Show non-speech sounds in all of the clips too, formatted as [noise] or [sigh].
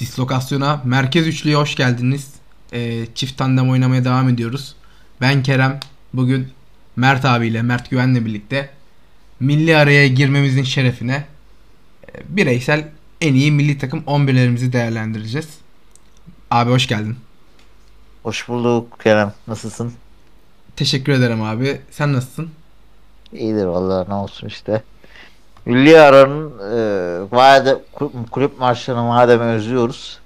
Dislokasyona Merkez Üçlü'ye hoş geldiniz. Ee, çift tandem oynamaya devam ediyoruz. Ben Kerem. Bugün Mert abiyle, Mert Güven'le birlikte milli araya girmemizin şerefine e, bireysel en iyi milli takım 11'lerimizi değerlendireceğiz. Abi hoş geldin. Hoş bulduk Kerem. Nasılsın? Teşekkür ederim abi. Sen nasılsın? İyidir vallahi ne olsun işte. Milli aranın e, madem, kulüp, kulüp maçlarını madem özlüyoruz.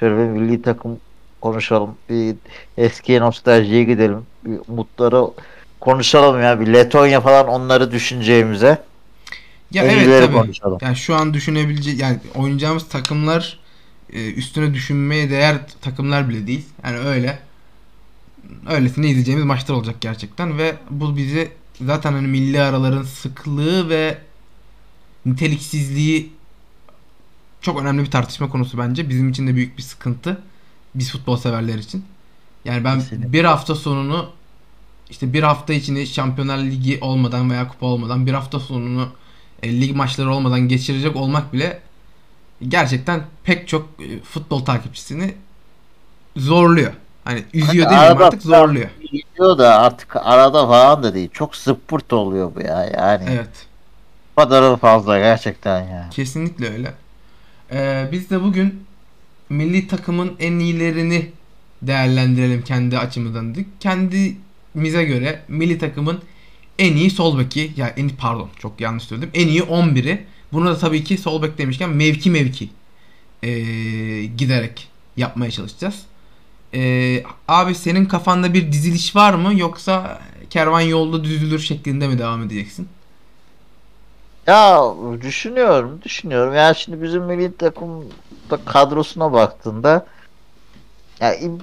Şöyle bir milli takım konuşalım. Bir eski nostaljiye gidelim. Bir umutları konuşalım ya. Bir Letonya falan onları düşüneceğimize. Ya En evet tabii. konuşalım. Yani şu an düşünebileceği yani oynayacağımız takımlar e, üstüne düşünmeye değer takımlar bile değil. Yani öyle öylesine izleyeceğimiz maçlar olacak gerçekten ve bu bizi zaten hani milli araların sıklığı ve niteliksizliği çok önemli bir tartışma konusu bence. Bizim için de büyük bir sıkıntı. Biz futbol severler için. Yani ben Kesinlikle. bir hafta sonunu işte bir hafta içini Şampiyonlar Ligi olmadan veya kupa olmadan bir hafta sonunu e, lig maçları olmadan geçirecek olmak bile gerçekten pek çok e, futbol takipçisini zorluyor. Hani üzüyor Hani demeyeyim arada artık zorluyor. Gidiyor da artık arada falan da değil. Çok zıppırt oluyor bu ya. Yani Evet. Bu kadarı fazla gerçekten ya. Kesinlikle öyle. Ee, biz de bugün milli takımın en iyilerini değerlendirelim kendi açımızdan dedik. Kendimize göre milli takımın en iyi sol beki ya en pardon çok yanlış söyledim. En iyi 11'i. Buna da tabii ki sol bek demişken mevki mevki ee, giderek yapmaya çalışacağız. Ee, abi senin kafanda bir diziliş var mı yoksa kervan yolda düzülür şeklinde mi devam edeceksin? Ya düşünüyorum, düşünüyorum. Ya şimdi bizim milli takım da kadrosuna baktığında ya im-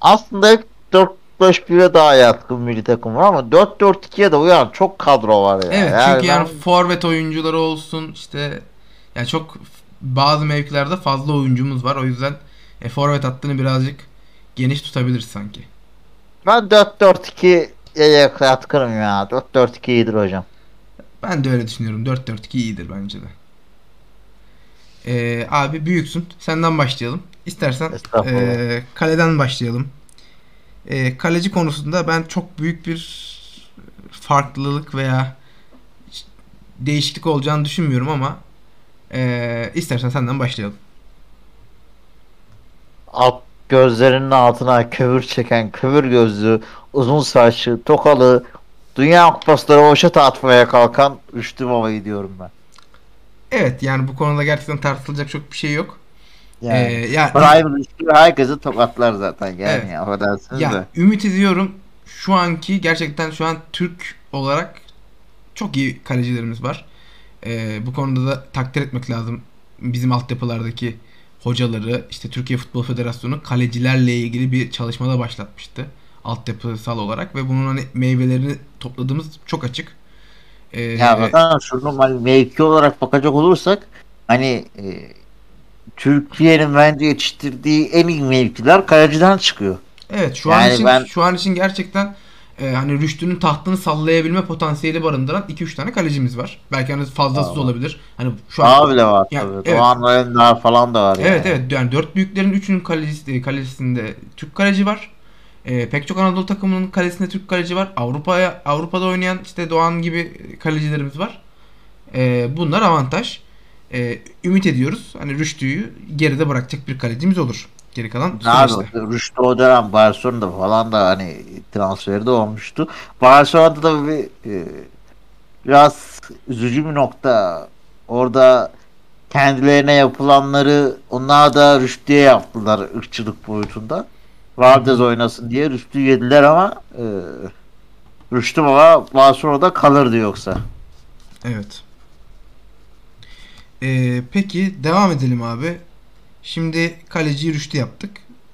aslında hep 4-5-1'e daha yatkın milli takım var ama 4-4-2'ye de uyan çok kadro var ya. Evet Yani çünkü yani ben- forvet oyuncuları olsun işte yani çok bazı mevkilerde fazla oyuncumuz var. O yüzden e, forvet hattını birazcık geniş tutabiliriz sanki. ben 4-4-2'ye yatkınım ya. 4-4-2 iyidir hocam. Ben de öyle düşünüyorum. 4-4-2 iyidir bence de. Ee, abi büyüksün. Senden başlayalım. İstersen e, kaleden başlayalım. E, kaleci konusunda ben çok büyük bir farklılık veya değişiklik olacağını düşünmüyorum ama e, istersen senden başlayalım. Alt gözlerinin altına kömür çeken, kömür gözlü, uzun saçlı, tokalı, Dünya Kupası'nda roşet atmaya kalkan Rüştü Baba'yı diyorum ben. Evet yani bu konuda gerçekten tartışılacak çok bir şey yok. Yani. E, ya, Prime Rüştü herkesi tokatlar zaten yani Evet. ya affedersiniz Ya de. ümit ediyorum şu anki gerçekten şu an Türk olarak çok iyi kalecilerimiz var. Ee, bu konuda da takdir etmek lazım bizim altyapılardaki hocaları işte Türkiye Futbol Federasyonu kalecilerle ilgili bir çalışmada başlatmıştı altyapısal olarak ve bunun hani meyvelerini topladığımız çok açık. Ee, Ya zaten şunu hani mevki olarak bakacak olursak hani e, Türkiye'nin bence yetiştirdiği en iyi mevkiler kaleciden çıkıyor. Evet şu an Yani için ben- şu an için gerçekten e, hani Rüştü'nün tahtını sallayabilme potansiyeli barındıran 2-3 tane kalecimiz var. Belki hani fazlasız Aa. olabilir. Hani şu an Daha bile var Ya, tabii. evet. Doğan falan da var Evet yani. evet yani dört büyüklerin üçünün kalecisi, kalecisinde Türk kaleci var. Ee, pek çok Anadolu takımının kalesinde Türk kaleci var. Avrupa'ya Avrupa'da oynayan işte Doğan gibi kalecilerimiz var. Ee, bunlar avantaj. Ee, ümit ediyoruz. Hani Rüştü'yü geride bırakacak bir kalecimiz olur. Geri kalan Abi süreçte. Rüştü o dönem Barcelona'da falan da hani transferi de olmuştu. Barcelona'da da bir e, biraz üzücü bir nokta. Orada kendilerine yapılanları onlar da Rüştü'ye yaptılar ırkçılık boyutunda. Valdez oynasın diye Rüştü'yü yediler ama e, Rüştü baba Barcelona'da kalırdı yoksa. Evet. Ee, peki devam edelim abi. Şimdi kaleciyi Rüştü yaptık.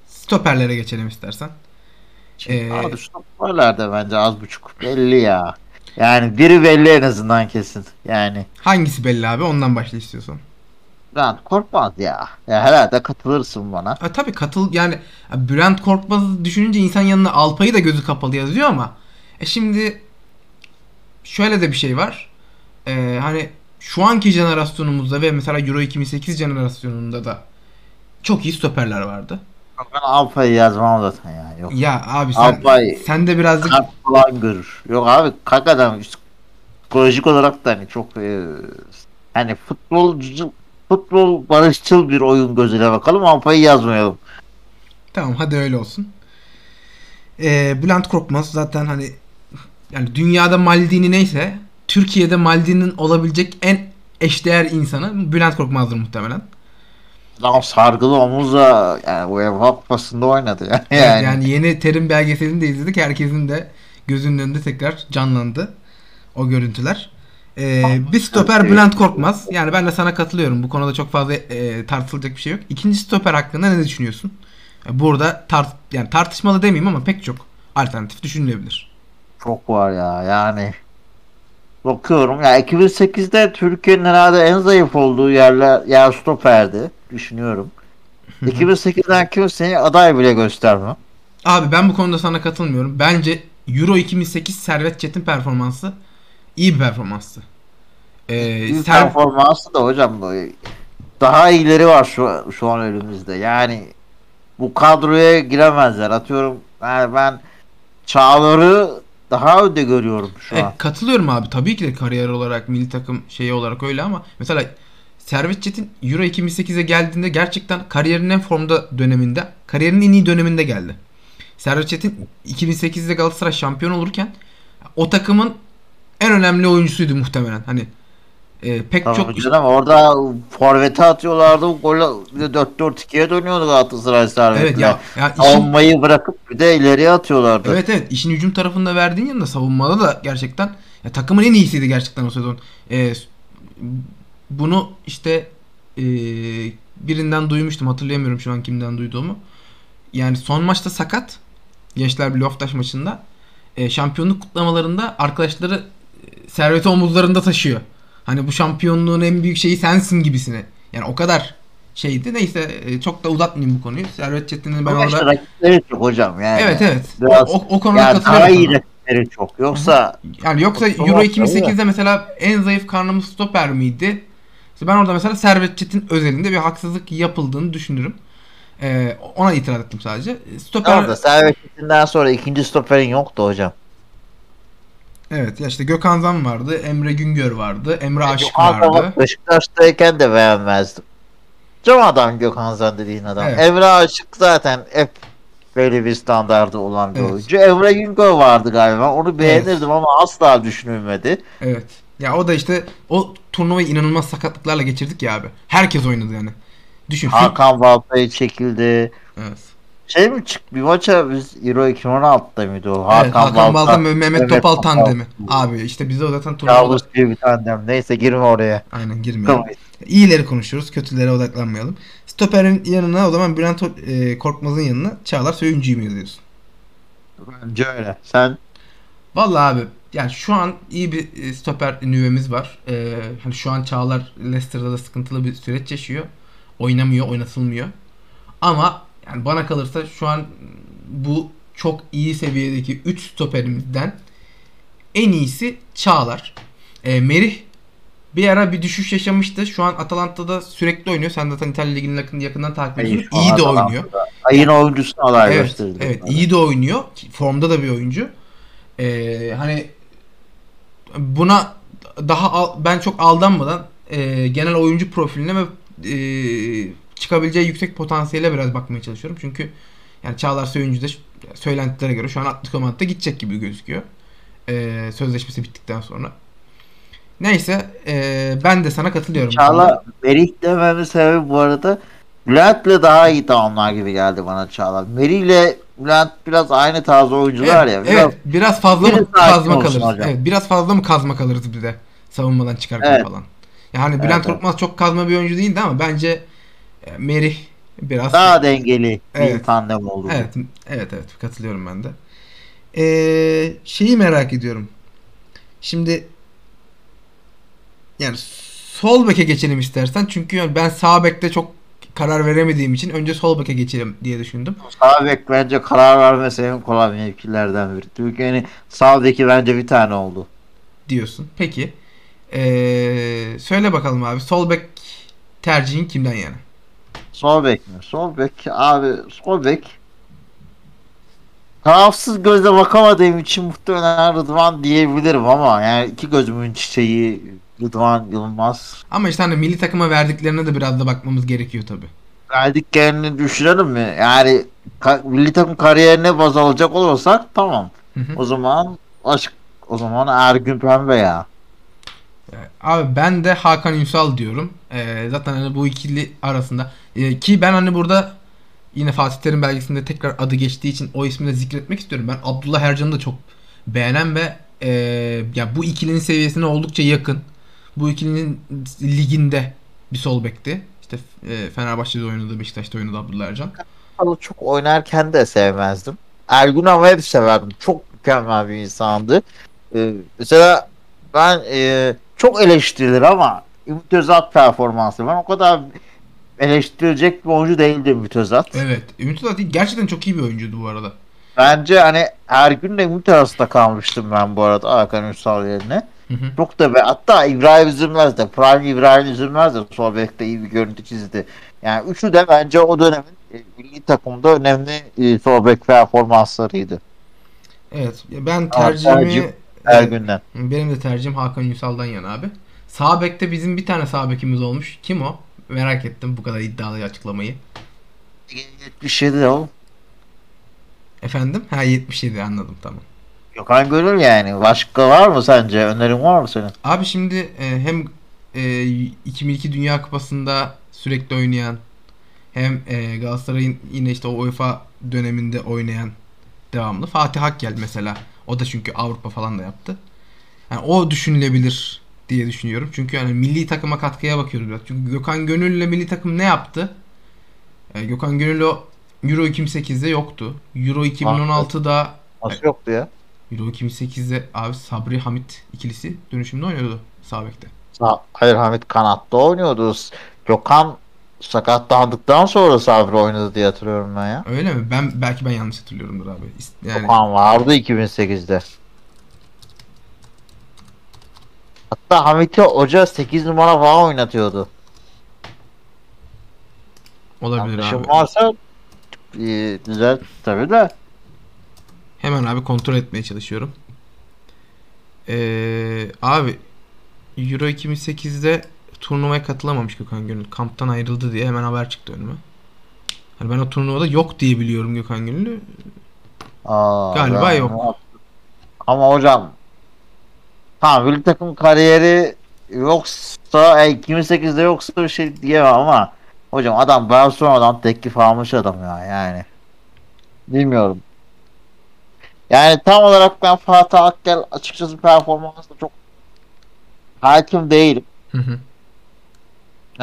Stoperlere geçelim istersen. Ee, Abi stoperler de bence az buçuk belli ya. Yani biri belli en azından kesin. Yani hangisi belli abi? Ondan başla istiyorsan. Bülent Korkmaz ya. Ya herhalde katılırsın bana. Ha, tabii katıl yani Bülent Korkmaz'ı düşününce insan yanına Alpay'ı da gözü kapalı yazıyor ama e şimdi şöyle de bir şey var. Ee, hani şu anki jenerasyonumuzda ve mesela Euro 2008 jenerasyonunda da çok iyi stoperler vardı. Ben Alpay'ı yazmam zaten yani. Yok. Ya abi sen, Alpay sen de birazcık falan görür. Yok abi hakikaten psikolojik olarak da hani çok e, hani futbolcu futbol barışçıl bir oyun gözüyle bakalım Alpay'ı yazmayalım. Tamam hadi öyle olsun. Ee, Bülent Korkmaz zaten hani yani dünyada Maldini neyse Türkiye'de Maldini'nin olabilecek en eşdeğer insanı Bülent Korkmaz'dır muhtemelen. Adam sargılı omuzla yani UEFA kupasında oynadı yani. Evet, yani. yani yeni terim belgeselini de izledik. Herkesin de gözünün önünde tekrar canlandı o görüntüler. Ee, bir stoper. Bülent Korkmaz. Yani ben de sana katılıyorum. Bu konuda çok fazla e, tartışılacak bir şey yok. İkinci stoper hakkında ne düşünüyorsun? Burada tart yani tartışmalı demeyeyim ama pek çok alternatif düşünülebilir. Çok var ya yani. Bakıyorum ya 2008'de Türkiye'nin herhalde en zayıf olduğu yerler yer stoperdi düşünüyorum. 2008'den kimseye aday bile göstermem. Abi ben bu konuda sana katılmıyorum. Bence Euro 2008 Servet Çetin performansı iyi bir performanstı. Ee, Ser- performansı da hocam daha iyileri var şu, şu an önümüzde. Yani bu kadroya giremezler. Atıyorum yani ben Çağlar'ı daha önde görüyorum şu E, an. katılıyorum abi. Tabii ki de kariyer olarak, milli takım şeyi olarak öyle ama mesela Servet Çetin Euro 2008'e geldiğinde gerçekten kariyerinin en formda döneminde, kariyerinin en iyi döneminde geldi. Servet Çetin 2008'de Galatasaray şampiyon olurken o takımın en önemli oyuncusuydu muhtemelen. Hani e, pek Tamam çok canım orada forvete atıyorlardı. Gol bir de 4-4-2'ye dönüyordu Galatasaray servetler. Evet ya, ya işin, Savunmayı bırakıp bir de ileriye atıyorlardı. evet evet işin hücum tarafında verdiğin yanında savunmada da gerçekten ya, takımın en iyisiydi gerçekten o sezon. E, bunu işte e, birinden duymuştum hatırlayamıyorum şu an kimden duyduğumu. Yani son maçta sakat Gençler Birliği Oftaş maçında e, şampiyonluk kutlamalarında arkadaşları serveti omuzlarında taşıyor. Hani bu şampiyonluğun en büyük şeyi sensin gibisine. Yani o kadar şeydi. Neyse e, çok da uzatmayayım bu konuyu. Servet Çetin'in ben Ama işte orada rakipleri çok hocam yani. Evet evet. Biraz- o, o, o konuda Yani katılıyorum. daha iyi rakipleri çok. Yoksa Yani yoksa Euro o- 2008'de mesela en zayıf karnımız stoper miydi? İşte ben orada mesela Servet Çetin özelinde bir haksızlık yapıldığını düşünürüm. Ee, ona itiraz ettim sadece. Stoper Tamam da servetinden sonra ikinci stoperin yoktu hocam. Evet ya işte Gökhan Zan vardı, Emre Güngör vardı, Emre Aşık Gökhan vardı. Beşiktaş'tayken de beğenmezdim. Cam adam Gökhan Zan dediğin adam. Evet. Emre Aşık zaten hep böyle bir standardı olan bir Evet. oyuncu. Emre Güngör vardı galiba. Onu beğenirdim ama asla düşünülmedi. Evet. Ya o da işte o turnuvayı inanılmaz sakatlıklarla geçirdik ya abi. Herkes oynadı yani. Düşün. Hakan Balta'yı çekildi. Evet. Şey mi çık bir maça biz Euro 2016'da mıydı o? Hakan, Evet, Hakan Balta, Mehmet, Mehmet Topal tandemi. Abi işte bize o zaten turnuva Yavuz gibi bir tandem. Neyse girme oraya. Aynen girmeyelim. Tamam. İyileri konuşuyoruz. Kötülere odaklanmayalım. Stoper'in yanına o zaman Bülent e, Korkmaz'ın yanına Çağlar Söyüncü'yü mü yazıyorsun? Bence öyle. Sen Vallahi abi yani şu an iyi bir e, stoper nüvemiz var. E, hani şu an Çağlar Leicester'da da sıkıntılı bir süreç yaşıyor. Oynamıyor, oynatılmıyor. Ama yani bana kalırsa şu an bu çok iyi seviyedeki 3 stoperimizden en iyisi Çağlar. E, Merih bir ara bir düşüş yaşamıştı. Şu an Atalanta'da sürekli oynuyor. Sen zaten İtalya Ligi'ni yakın, yakından takip ediyorsun. İyi de Atalanta'da. oynuyor. ayın oyuncusunu aday Evet, gösterdi. evet iyi de oynuyor. Formda da bir oyuncu. Ee, hani buna daha al- ben çok aldanmadan e, genel oyuncu profiline ve e, çıkabileceği yüksek potansiyele biraz bakmaya çalışıyorum. Çünkü yani Çağlar Söyüncü de söylentilere göre şu an Atletico Madrid'de gidecek gibi gözüküyor. E, sözleşmesi bittikten sonra. Neyse e, ben de sana katılıyorum. Çağla Merih dememin sebebi bu arada Bülent'le daha iyi tamamlar gibi geldi bana Çağla. Merih'le Bülent biraz aynı tarz oyuncular evet, ya. Biraz evet, biraz fazla mı kazma kalırız? hocam. Evet, biraz fazla mı kazma kalırız bir de savunmadan çıkarken Evet. falan. Yani Bülent Evet, evet. Korkmaz çok kazma bir oyuncu değildi ama bence Merih biraz daha dengeli Evet. bir tandem oldu. Evet, evet evet katılıyorum ben de. Ee, şeyi merak ediyorum. Şimdi yani sol beke geçelim istersen çünkü ben sağ bekte çok karar veremediğim için önce sol beke geçelim diye düşündüm. Sağ bek bence karar vermesi en kolay mevkilerden biri. Türkiye'nin sağ beki bence bir tane oldu. diyorsun. Peki. Ee, söyle bakalım abi. Sol bek tercihin kimden yana? Sol bek mi? Sol bek abi sol bek tarafsız gözle bakamadığım için muhtemelen Rıdvan diyebilirim ama yani iki gözümün çiçeği Rıdvan Yılmaz Ama işte hani milli takıma verdiklerine de biraz da bakmamız gerekiyor tabi. verdiklerini düşünelim mi? Yani ka- milli takım kariyerine baz alacak olursak tamam. O zaman aşk o zaman Ergün Pembe ya. Abi ben de Hakan Ünsal diyorum. Ee, zaten hani bu ikili arasında Ee, ki ben hani burada yine Fatih Terim belgesinde tekrar adı geçtiği için o ismi de zikretmek istiyorum. Ben Abdullah Ercan'ı da çok beğenen ve e, ya bu ikilinin seviyesine oldukça yakın. Bu ikilinin liginde bir sol bekti. İşte e, Fenerbahçe'de oynadı, Beşiktaş'ta oynadı Abdullah Ercan. Çok oynarken de sevmezdim. Ergun Hava'yı da severdim. Çok mükemmel bir insandı. Ee, mesela ben e, çok eleştirilir ama Ümit Özat performansı. Ben o kadar eleştirilecek bir oyuncu değildi Ümit Özat. Evet. Ümit Özat gerçekten çok iyi bir oyuncuydu bu arada. Bence hani Ergün'le Ümit arasında kalmıştım ben bu arada Hakan Ünsal yerine. Hı hı. Çok da be hatta İbrahim Üzülmez de Prime İbrahim Üzülmez de sol bekte iyi bir görüntü çizdi. Yani üçü de bence o dönemin e, milli takımda önemli e, sol bek performanslarıydı. Evet. Ben tercihimi. Ergün'den. Benim de tercihim Hakan Ünsal'dan yana abi. Sağ bekte bizim bir tane sağ bekimiz olmuş. Kim o? Merak ettim bu kadar iddialı açıklamayı. 77 de o. Efendim? Ha 77 anladım tamam. Gökhan Gönül yani. Başka var mı sence? Önerin var mı senin? Abi şimdi e, hem e, 2002 Dünya Kupası'nda sürekli oynayan hem e, Galatasaray'ın yine işte o UEFA döneminde oynayan devamlı Fatih Akgel mesela. O da çünkü Avrupa falan da yaptı. Yani o düşünülebilir diye düşünüyorum. Çünkü yani milli takıma katkıya bakıyoruz biraz. Çünkü Gökhan Gönül'le milli takım ne yaptı? E, Gökhan Gönül o Euro 2008'de yoktu. Euro 2016'da Nasıl yoktu ya? Euro 2008'de abi Sabri Hamit ikilisi dönüşümde oynuyordu sağ bekte. Hayır Hamit kanatta oynuyordu. Gökhan sakatlandıktan sonra Sabri oynadı diye hatırlıyorum ben ya. Öyle mi? Ben belki ben yanlış hatırlıyorumdur abi. Yani Gökhan vardı 2008'de. Hatta Hamit'i hoca 8 numara falan oynatıyordu. olabilir Yanlışım abi. varsa e, güzel tabii de. Hemen abi kontrol etmeye çalışıyorum. Ee, abi Euro 2008'de turnuvaya katılamamış Gökhan Gönül. Kamptan ayrıldı diye hemen haber çıktı önüme. Hani ben o turnuvada yok diye biliyorum Gökhan Gönül'ü. Aa, Galiba ben- yok. Ama hocam tamam milli takım kariyeri yoksa e, 2008'de yoksa bir şey diyemem ama hocam adam Barcelona'dan teklif almış adam ya yani. Bilmiyorum. Yani tam olarak ben Fatih Akgel açıkçası performansında çok hakim değilim. Hı hı.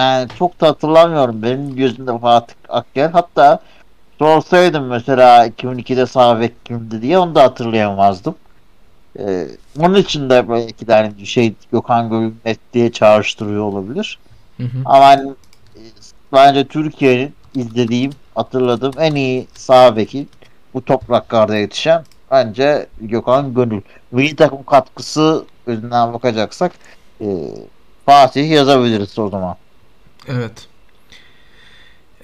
Yani çok da hatırlamıyorum benim gözümde Fatih Akgel. Hatta sorsaydım mesela 2002'de sağ bek kimdi diye onu da hatırlayamazdım. Ee, onun için de belki de hani şey Gökhan Gönül net diye çağrıştırıyor olabilir. Hı hı. Ama hani, bence Türkiye'nin izlediğim, hatırladığım en iyi sağ beki bu topraklarda yetişen bence Gökhan Gönül. Milli takım katkısı üzerinden bakacaksak e, Fatih yazabiliriz o zaman. Evet.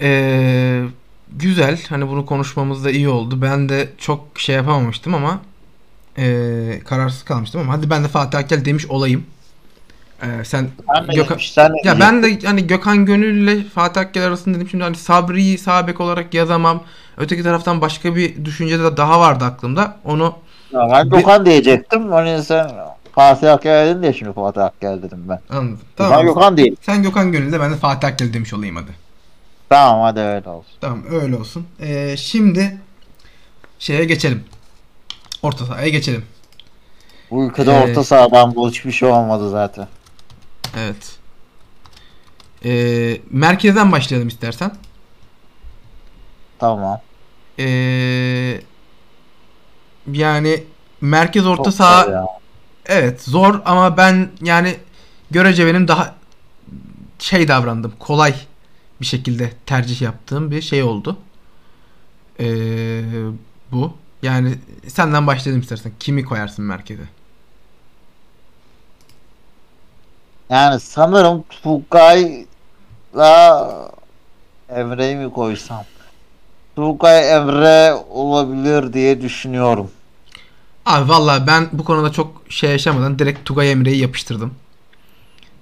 Ee, güzel. Hani bunu konuşmamız da iyi oldu. Ben de çok şey yapamamıştım ama ee, kararsız kalmıştım ama hadi ben de Fatih Akgel demiş olayım. Ee, sen Gökhan- demiş, sen Ya ben de hani Gökhan Gönül ile Fatih Akgel arasında dedim şimdi hani Sabri'yi sağ bek olarak yazamam. Öteki taraftan başka bir düşünce de daha vardı aklımda. Onu Ya ben Gökhan diyecektim. Hani sen Fatih Akgel dedin diye şimdi Fatih Akgel dedim ben. anladım. Ben Tamam. Gökhan değil. Sen Gökhan Gönül de ben de Fatih Akgel demiş olayım hadi. Tamam hadi öyle olsun. Tamam öyle olsun. Ee, şimdi şeye geçelim. Orta sahaya geçelim. Bu ülkede Ee, orta sahadan bu hiçbir şey olmadı zaten. Evet. Ee, merkezden başlayalım istersen. Tamam. Ee, yani merkez orta Çok saha ya. Evet zor ama ben yani görece benim daha şey davrandım. Kolay bir şekilde tercih yaptığım bir şey oldu. Ee, bu. Yani senden başlayalım istersen. Kimi koyarsın merkeze? Yani sanırım Tugay'la Emre'yi mi koysam? Tugay Emre olabilir diye düşünüyorum. Abi valla ben bu konuda çok şey yaşamadan direkt Tugay Emre'yi yapıştırdım.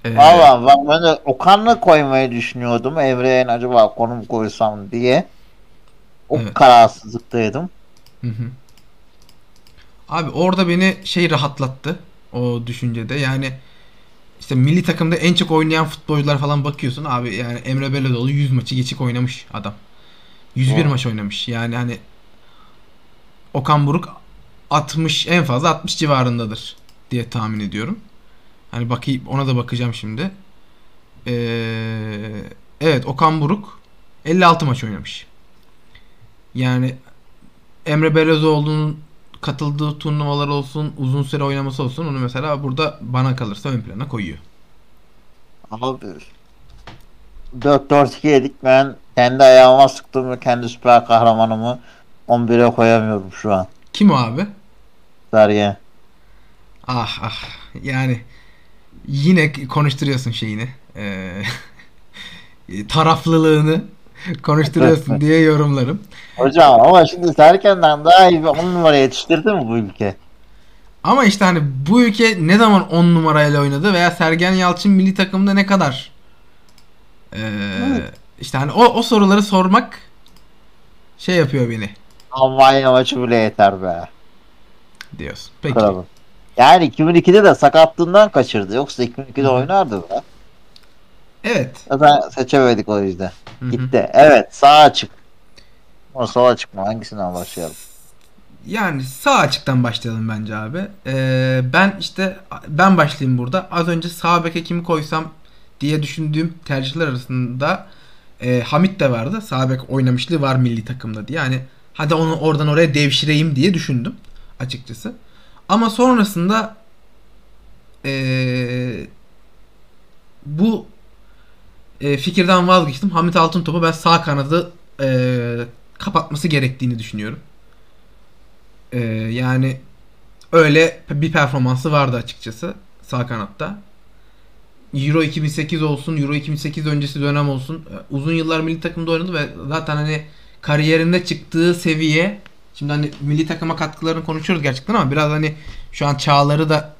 Ee, Valla ben, ben de Okan'la koymayı düşünüyordum. Emre'ye acaba konum koysam diye. O Evet. kararsızlıktaydım. Hı hı. Abi orada beni şey rahatlattı o düşüncede. Yani işte milli takımda en çok oynayan futbolcular falan bakıyorsun abi yani Emre Belözoğlu 100 maçı geçik oynamış adam. 101 Doğru. maç oynamış. Yani hani Okan Buruk 60 en fazla 60 civarındadır diye tahmin ediyorum. Hani bakayım ona da bakacağım şimdi. Ee, evet Okan Buruk 56 maç oynamış. Yani Emre Belözoğlu'nun katıldığı turnuvalar olsun, uzun süre oynaması olsun onu mesela burada bana kalırsa ön plana koyuyor. Abi 4-4-2 yedik ben kendi ayağıma sıktım ve kendi süper kahramanımı 11'e koyamıyorum şu an. Kim o abi? Sergen. Ah ah yani yine konuşturuyorsun şeyini. Ee, [laughs] taraflılığını konuşturuyorsun [laughs] diye yorumlarım. Hocam ama şimdi Sergen'den daha iyi bir 10 numara yetiştirdi mi bu ülke? Ama işte hani bu ülke ne zaman 10 numarayla oynadı veya Sergen Yalçın milli takımda ne kadar ee, Evet. işte hani o, o soruları sormak şey yapıyor beni Almanya maçı bile yeter be. diyorsun. Peki. Kralım. Yani 2002'de de sakatlığından kaçırdı. Yoksa 2002'de oynardı be. Evet. Zaten seçemedik o yüzden. Hı hı. Gitti. Evet sağ açık. O sol açık mı? Hangisinden başlayalım? Yani sağ açıktan başlayalım bence abi. Ee, ben işte ben başlayayım burada. Az önce sağ beke kimi koysam diye düşündüğüm tercihler arasında e, Hamit de vardı. Sağ bek oynamışlığı var milli takımda diye. Yani hadi onu oradan oraya devşireyim diye düşündüm açıkçası. Ama sonrasında e, bu e, fikirden vazgeçtim. Hamit Altıntop'u ben sağ kanadı e, kapatması gerektiğini düşünüyorum. Ee, yani öyle bir performansı vardı açıkçası sağ kanatta. Euro 2008 olsun, Euro 2008 öncesi dönem olsun. e, Uzun yıllar milli takımda oynadı ve zaten hani kariyerinde çıktığı seviye şimdi hani milli takıma katkılarını konuşuyoruz gerçekten ama biraz hani şu an Çağlar'ı da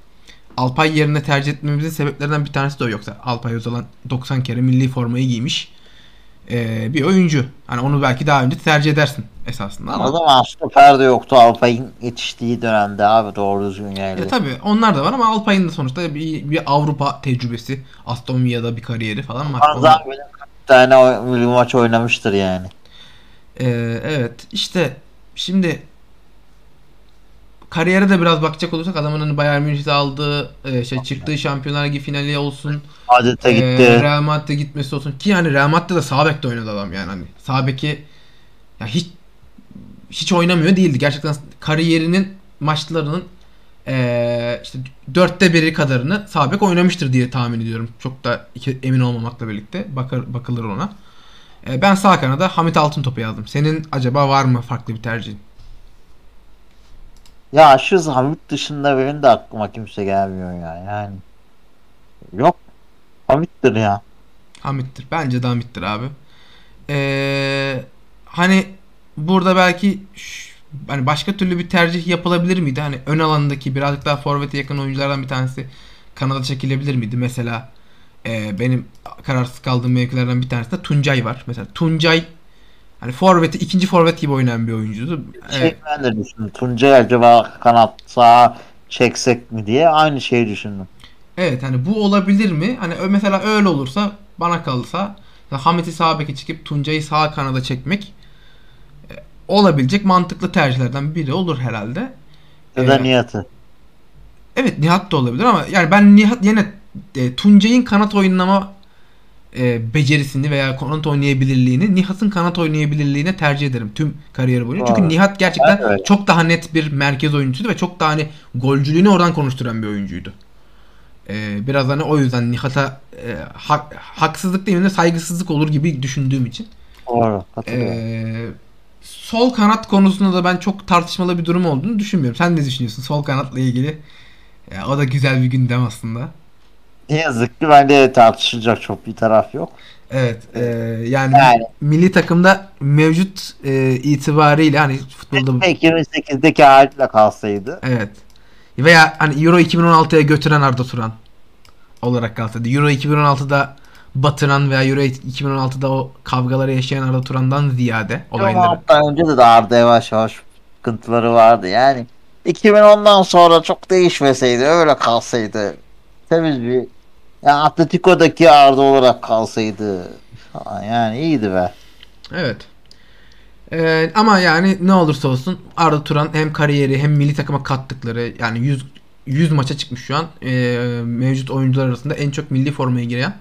Alpay yerine tercih etmemizin sebeplerinden bir tanesi de o yoksa Alpay Özalan 90 kere milli formayı giymiş ee, bir oyuncu. Hani onu belki daha önce tercih edersin esasında ama. O zaman stoper de yoktu Alpay'ın yetiştiği dönemde abi doğru düzgün yani. Ya tabii onlar da var ama Alpay'ın da sonuçta bir, bir Avrupa tecrübesi. Aston Villa'da bir kariyeri falan var. Benim bir tane milli maç oynamıştır yani. Ee, evet işte şimdi kariyere de biraz bakacak olursak adamın hani Bayern Münih'te aldığı e, şey çıktığı Şampiyonlar Ligi finali olsun. Adete e, gitti. Real Madrid'e gitmesi olsun ki yani Real Madrid'de de sağ bekte oynadı adam yani hani. Sağ beki ya hiç hiç oynamıyor değildi. Gerçekten kariyerinin maçlarının e, işte dörtte biri kadarını sağ bek oynamıştır diye tahmin ediyorum. Çok da emin olmamakla birlikte bakar, bakılır ona. E, ben sağ kanada Hamit Altıntop'u yazdım. Senin acaba var mı farklı bir tercihin? Ya şu Hamit dışında benim de aklıma kimse gelmiyor ya yani. Yok. Hamit'tir ya. Hamit'tir. Bence de Hamit'tir abi. Ee, hani burada belki hani başka türlü bir tercih yapılabilir miydi? Hani ön alandaki birazcık daha forvete yakın oyunculardan bir tanesi kanada çekilebilir miydi? Mesela e, benim kararsız kaldığım mevkilerden bir tanesi de Tuncay var. Mesela Tuncay hani forveti ikinci forvet gibi oynayan bir oyuncuydu. Şey Evet, ben de düşündüm. Tuncay acaba kanat sağa çeksek mi diye aynı şeyi düşündüm. evet hani bu olabilir mi? Hani mesela öyle olursa bana kalırsa Hamit'i sağ beke çıkıp Tuncay'ı sağ kanada çekmek e, olabilecek mantıklı tercihlerden biri olur herhalde. Ya da Ee, Nihat'ı. Evet Nihat da olabilir ama yani ben Nihat yine e, Tuncay'ın kanat oynama e, becerisini veya kanat oynayabilirliğini Nihat'ın kanat oynayabilirliğine tercih ederim tüm kariyeri boyunca. Çünkü. Nihat gerçekten öyle. çok daha net bir merkez oyuncuydu ve çok daha hani golcülüğünü oradan konuşturan bir oyuncuydu. E, biraz hani o yüzden Nihat'a e, hak- haksızlık değil de saygısızlık olur gibi düşündüğüm için. Doğru. Ee, sol kanat konusunda da ben çok tartışmalı bir durum olduğunu düşünmüyorum. Sen ne düşünüyorsun sol kanatla ilgili? Ya, o da güzel bir gündem aslında. Ne yazık ki bence tartışılacak çok bir taraf yok. Evet. e, yani, Yani. milli takımda mevcut e, itibariyle hani futbolda Peki 2008'deki haliyle kalsaydı. evet. Veya hani Euro 2016'ya götüren Arda Turan olarak kalsaydı. Euro 2016'da batıran veya Euro 2016'da o kavgaları yaşayan Arda Turan'dan ziyade olayları. Hatta önce de, de Arda yavaş yavaş sıkıntıları vardı. Yani 2010'dan sonra çok değişmeseydi öyle kalsaydı temiz bir yani Atletico'daki Arda olarak kalsaydı falan yani iyiydi be. Evet. Ee, ama yani ne olursa olsun Arda Turan hem kariyeri hem milli takıma kattıkları yani 100 100 maça çıkmış şu an Ee, mevcut oyuncular arasında en çok milli formaya giren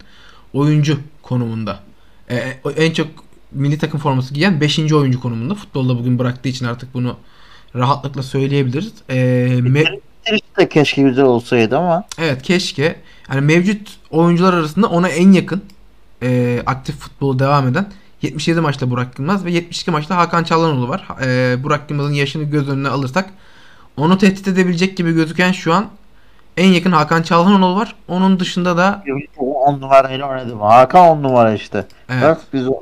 oyuncu konumunda. Ee, en çok milli takım forması giyen 5. oyuncu konumunda. Futbolda bugün bıraktığı için artık bunu rahatlıkla söyleyebiliriz. Ee, me- de keşke güzel olsaydı ama Evet keşke. Yani mevcut oyuncular arasında ona en yakın e, aktif futbolu devam eden 77 maçta Burak Yılmaz ve 72 maçta Hakan Çalhanoğlu var. E, Burak Yılmaz'ın yaşını göz önüne alırsak onu tehdit edebilecek gibi gözüken şu an en yakın Hakan Çalhanoğlu var. Onun dışında da 10 numarayla oynadım. Hakan 10 numara işte. evet. Bak biz o-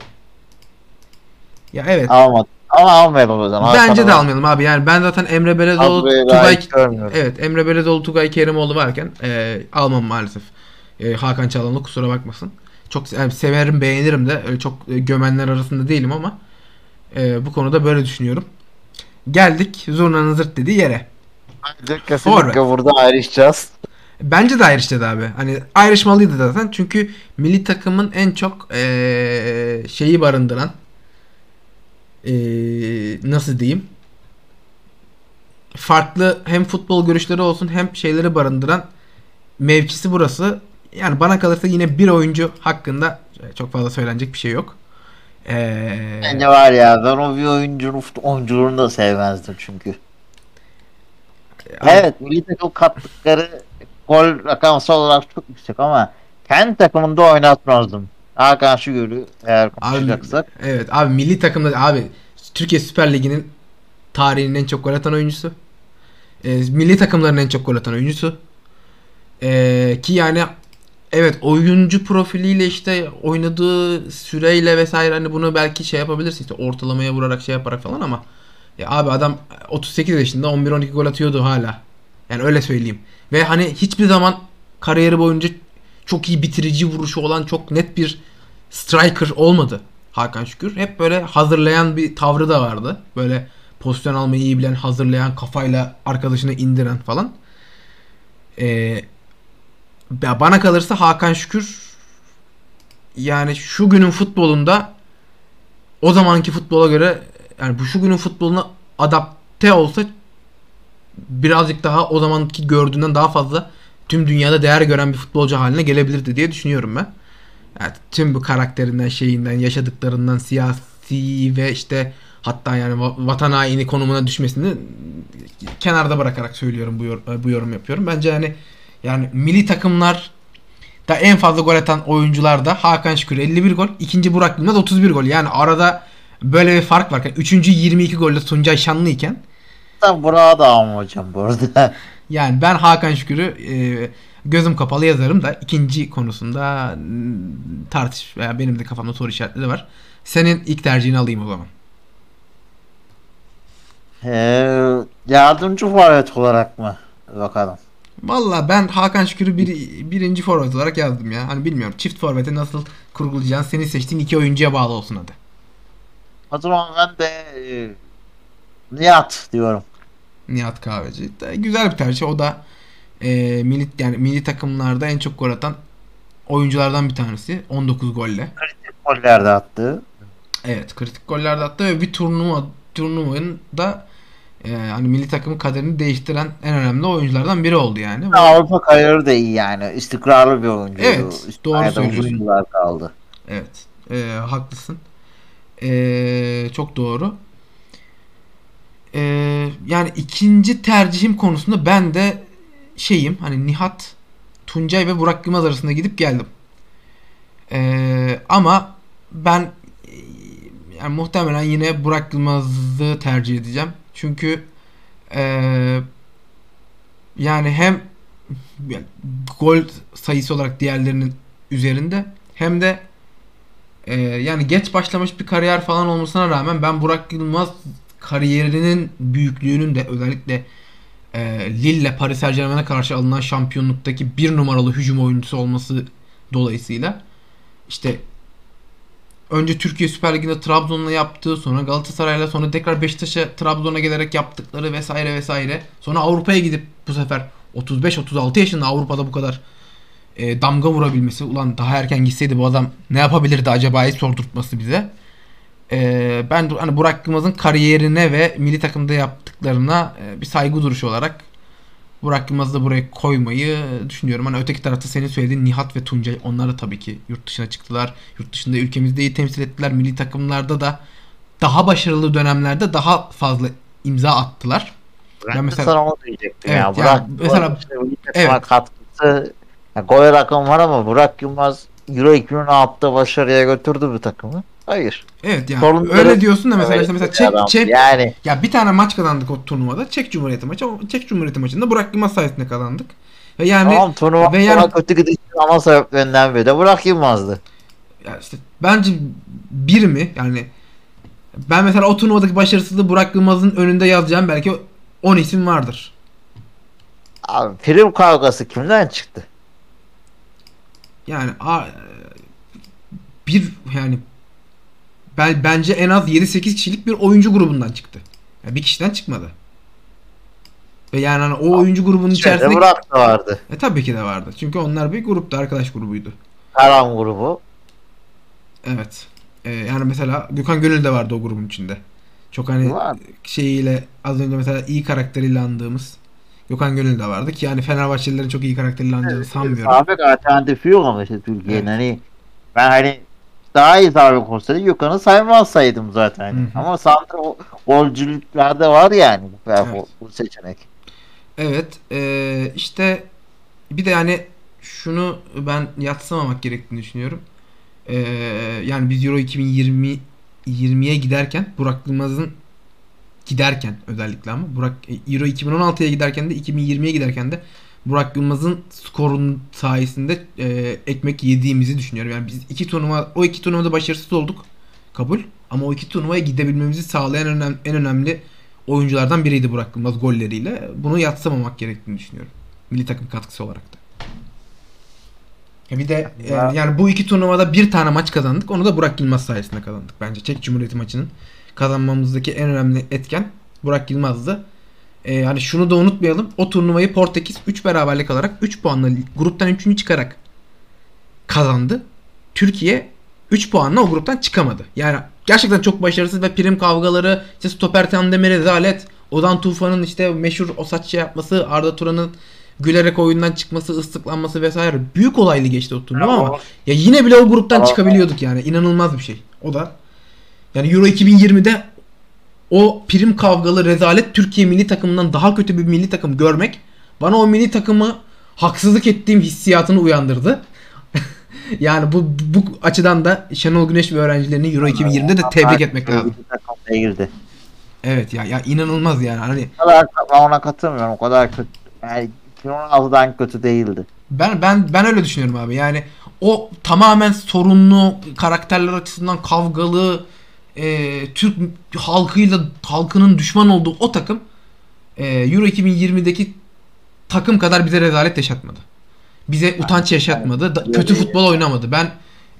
Ya evet. almadık. Ama almayalım o zaman. Bence de almayalım abi. Yani ben zaten Emre Belezoğlu, Tugay görmüyorum. Evet Emre Belezoğlu, Tugay Kerimoğlu varken e, almam maalesef. E, Hakan Çalhanoğlu kusura bakmasın. Çok yani severim, beğenirim de. Öyle çok e, gömenler arasında değilim ama e, bu konuda böyle düşünüyorum. Geldik Zurna'nın zırt dediği yere. Bence kesinlikle Forvet. burada ayrışacağız. Bence de ayrıştı abi. Hani ayrışmalıydı zaten. Çünkü milli takımın en çok e, şeyi barındıran e, nasıl diyeyim farklı hem futbol görüşleri olsun hem şeyleri barındıran mevkisi burası. Yani bana kalırsa yine bir oyuncu hakkında çok fazla söylenecek bir şey yok. Ee, Bence var ya ben o bir oyuncunun oyunculuğunu da sevmezdim çünkü. Evet milli takım kattıkları gol rakamsal olarak çok yüksek ama kendi takımında oynatmazdım. Hakan Şükür'ü eğer konuşacaksak. Evet abi milli takımda abi Türkiye Süper Ligi'nin tarihinin en çok gol atan oyuncusu. Ee, milli takımların en çok gol atan oyuncusu. Ee, ki yani evet oyuncu profiliyle işte oynadığı süreyle vesaire hani bunu belki şey yapabilirsin işte ortalamaya vurarak şey yaparak falan ama ya abi adam 38 yaşında 11-12 gol atıyordu hala. Yani öyle söyleyeyim. Ve hani hiçbir zaman kariyeri boyunca çok iyi bitirici vuruşu olan çok net bir striker olmadı Hakan Şükür. Hep böyle hazırlayan bir tavrı da vardı. Böyle pozisyon almayı iyi bilen, hazırlayan, kafayla arkadaşını indiren falan. Ee, bana kalırsa Hakan Şükür yani şu günün futbolunda o zamanki futbola göre yani bu şu günün futboluna adapte olsa birazcık daha o zamanki gördüğünden daha fazla tüm dünyada değer gören bir futbolcu haline gelebilirdi diye düşünüyorum ben. Yani tüm bu karakterinden, şeyinden, yaşadıklarından, siyasi ve işte hatta yani va- vatan haini konumuna düşmesini kenarda bırakarak söylüyorum bu, yor- bu yorum yapıyorum. Bence yani yani milli takımlar da en fazla gol atan oyuncular da Hakan Şükür 51 gol, ikinci Burak Yılmaz 31 gol. Yani arada böyle bir fark varken üçüncü 22 golle Tuncay Şanlı iken Tam Burak'a da ama hocam bu arada. Yani ben Hakan Şükür'ü e, gözüm kapalı yazarım da ikinci konusunda tartış veya benim de kafamda soru işaretleri var. Senin ilk tercihini alayım o zaman. Ee, yardımcı forvet olarak mı? Bakalım. Valla ben Hakan Şükür'ü bir, birinci forvet olarak yazdım ya. Hani bilmiyorum çift forvete nasıl kurgulayacağını senin seçtiğin iki oyuncuya bağlı olsun hadi. O zaman ben de e, Nihat diyorum. Nihat Kahveci. Güzel bir tercih. O da e, milli yani milli takımlarda en çok gol atan oyunculardan bir tanesi. 19 golle. Goller de attı. Evet, kritik goller de attı ve bir turnuva turnuvanın da e, hani milli takımın kaderini değiştiren en önemli oyunculardan biri oldu yani. Avrupa kariyeri de iyi yani. İstikrarlı bir oyuncu. Evet, doğru söylüyorsun. Kaldı. Evet, e, haklısın. E, çok doğru. E, yani ikinci tercihim konusunda ben de şeyim hani Nihat, Tuncay ve Burak Yılmaz arasında gidip geldim. E, ama ben e, yani muhtemelen yine Burak Yılmaz'ı tercih edeceğim. Çünkü e, yani hem gol sayısı olarak diğerlerinin üzerinde hem de e, yani geç başlamış bir kariyer falan olmasına rağmen ben Burak Yılmaz kariyerinin büyüklüğünün de özellikle e, Lille Paris Saint Germain'e karşı alınan şampiyonluktaki bir numaralı hücum oyuncusu olması dolayısıyla işte önce Türkiye Süper Ligi'nde Trabzon'la yaptığı sonra Galatasaray'la sonra tekrar Beşiktaş'a Trabzon'a gelerek yaptıkları vesaire vesaire. Sonra Avrupa'ya gidip bu sefer 35-36 yaşında Avrupa'da bu kadar e, damga vurabilmesi. Ulan daha erken gitseydi bu adam ne yapabilirdi acaba sordurtması bize. E, ben hani Burak Yılmaz'ın kariyerine ve milli takımda yaptıklarına e, bir saygı duruşu olarak Burak Yılmaz'ı da buraya koymayı düşünüyorum. Hani öteki tarafta senin söylediğin Nihat ve Tuncay onlar da tabii ki yurt dışına çıktılar. Yurt dışında ülkemizde iyi temsil ettiler. Milli takımlarda da daha başarılı dönemlerde daha fazla imza attılar. Ben Ya de mesela- sana onu diyecektim Evet, ya. yani Burak mesela- Yılmaz'ın işte Evet. katkısı ya gol rakam var ama Burak Yılmaz Euro 2016'da başarıya götürdü bu takımı. Hayır. Evet yani Sorunları- öyle diyorsun da mesela işte mesela Çek, adam. Çek, Yani ya bir tane maç kazandık o turnuvada. Çek Cumhuriyeti maçı. O Çek Cumhuriyeti maçında Burak Yılmaz sayesinde kazandık. Ve yani tamam turnuva ve yani- kötü gidişin ana sebeplerinden biri de Burak Yılmaz'dı. ya işte bence bir mi yani ben mesela o turnuvadaki başarısızlığı Burak Yılmaz'ın önünde yazacağım belki 10 isim vardır. Abi prim kavgası kimden çıktı? Yani a- bir yani ben bence en az 7-8 kişilik bir oyuncu grubundan çıktı. Yani bir kişiden çıkmadı. Ve yani hani o oyuncu grubunun İçeride içerisinde Burak da vardı. e, tabii ki de vardı. Çünkü onlar bir gruptu, arkadaş grubuydu. Karan grubu. Evet. E, yani mesela Gökhan Gönül de vardı o grubun içinde. Çok hani Var. şeyiyle az önce mesela iyi karakteriyle andığımız Gökhan Gönül de vardı ki yani Fenerbahçelilerin çok iyi karakteriyle andığını sanmıyorum. Sabit alternatifi yok ama işte Türkiye'nin Evet. hani ben hani daha iyi sabit olsaydı Gökhan'ı saymazsaydım zaten. Hı hı. Ama santro golcülüklerde var yani bu, Evet. bu, seçenek. Evet e, işte bir de yani şunu ben yatsımamak gerektiğini düşünüyorum. E, yani biz Euro 2020 20'ye giderken Burak Yılmaz'ın giderken özellikle ama Burak e, Euro 2016'ya giderken de 2020'ye giderken de Burak Yılmaz'ın skorun sayesinde e, ekmek yediğimizi düşünüyorum. Yani biz iki turnuva o iki turnuvada başarısız olduk. Kabul. Ama o iki turnuvaya gidebilmemizi sağlayan önem, en önemli oyunculardan biriydi Burak Yılmaz golleriyle. Bunu yatsımamak gerektiğini düşünüyorum. Milli takım katkısı olarak da. Bir de e, Ya- yani bu iki turnuvada bir tane maç kazandık. Onu da Burak Yılmaz sayesinde kazandık bence. Çek Cumhuriyeti maçının kazanmamızdaki en önemli etken Burak Yılmaz'dı. E, hani şunu da unutmayalım. O turnuvayı Portekiz 3 beraberlik alarak 3 puanla gruptan 3. çıkarak kazandı. Türkiye 3 puanla o gruptan çıkamadı. Yani gerçekten çok başarısız ve prim kavgaları, işte stoper tandemi rezalet, Ozan Tufan'ın işte meşhur o saç şey yapması, Arda Turan'ın gülerek oyundan çıkması, ıslıklanması vesaire. Büyük olaylı geçti o turnuva ama ya yine bile o gruptan çıkabiliyorduk yani. İnanılmaz bir şey. O da yani Euro 2020'de o prim kavgalı rezalet Türkiye milli takımından daha kötü bir milli takım görmek bana o milli takımı haksızlık ettiğim hissiyatını uyandırdı. [laughs] yani bu bu açıdan da Şenol Güneş ve öğrencilerini Euro 2020'de de tebrik etmek lazım. Evet ya ya inanılmaz yani. Hani O kadar ben ona katılmıyorum. O kadar kötü. Yani 2016'dan kötü değildi. Ben ben ben öyle düşünüyorum abi. Yani o tamamen sorunlu karakterler açısından kavgalı e, Türk halkıyla halkının düşman olduğu o takım e, Euro 2020'deki takım kadar bize rezalet yaşatmadı. Bize utanç yaşatmadı. da- kötü futbol oynamadı. Ben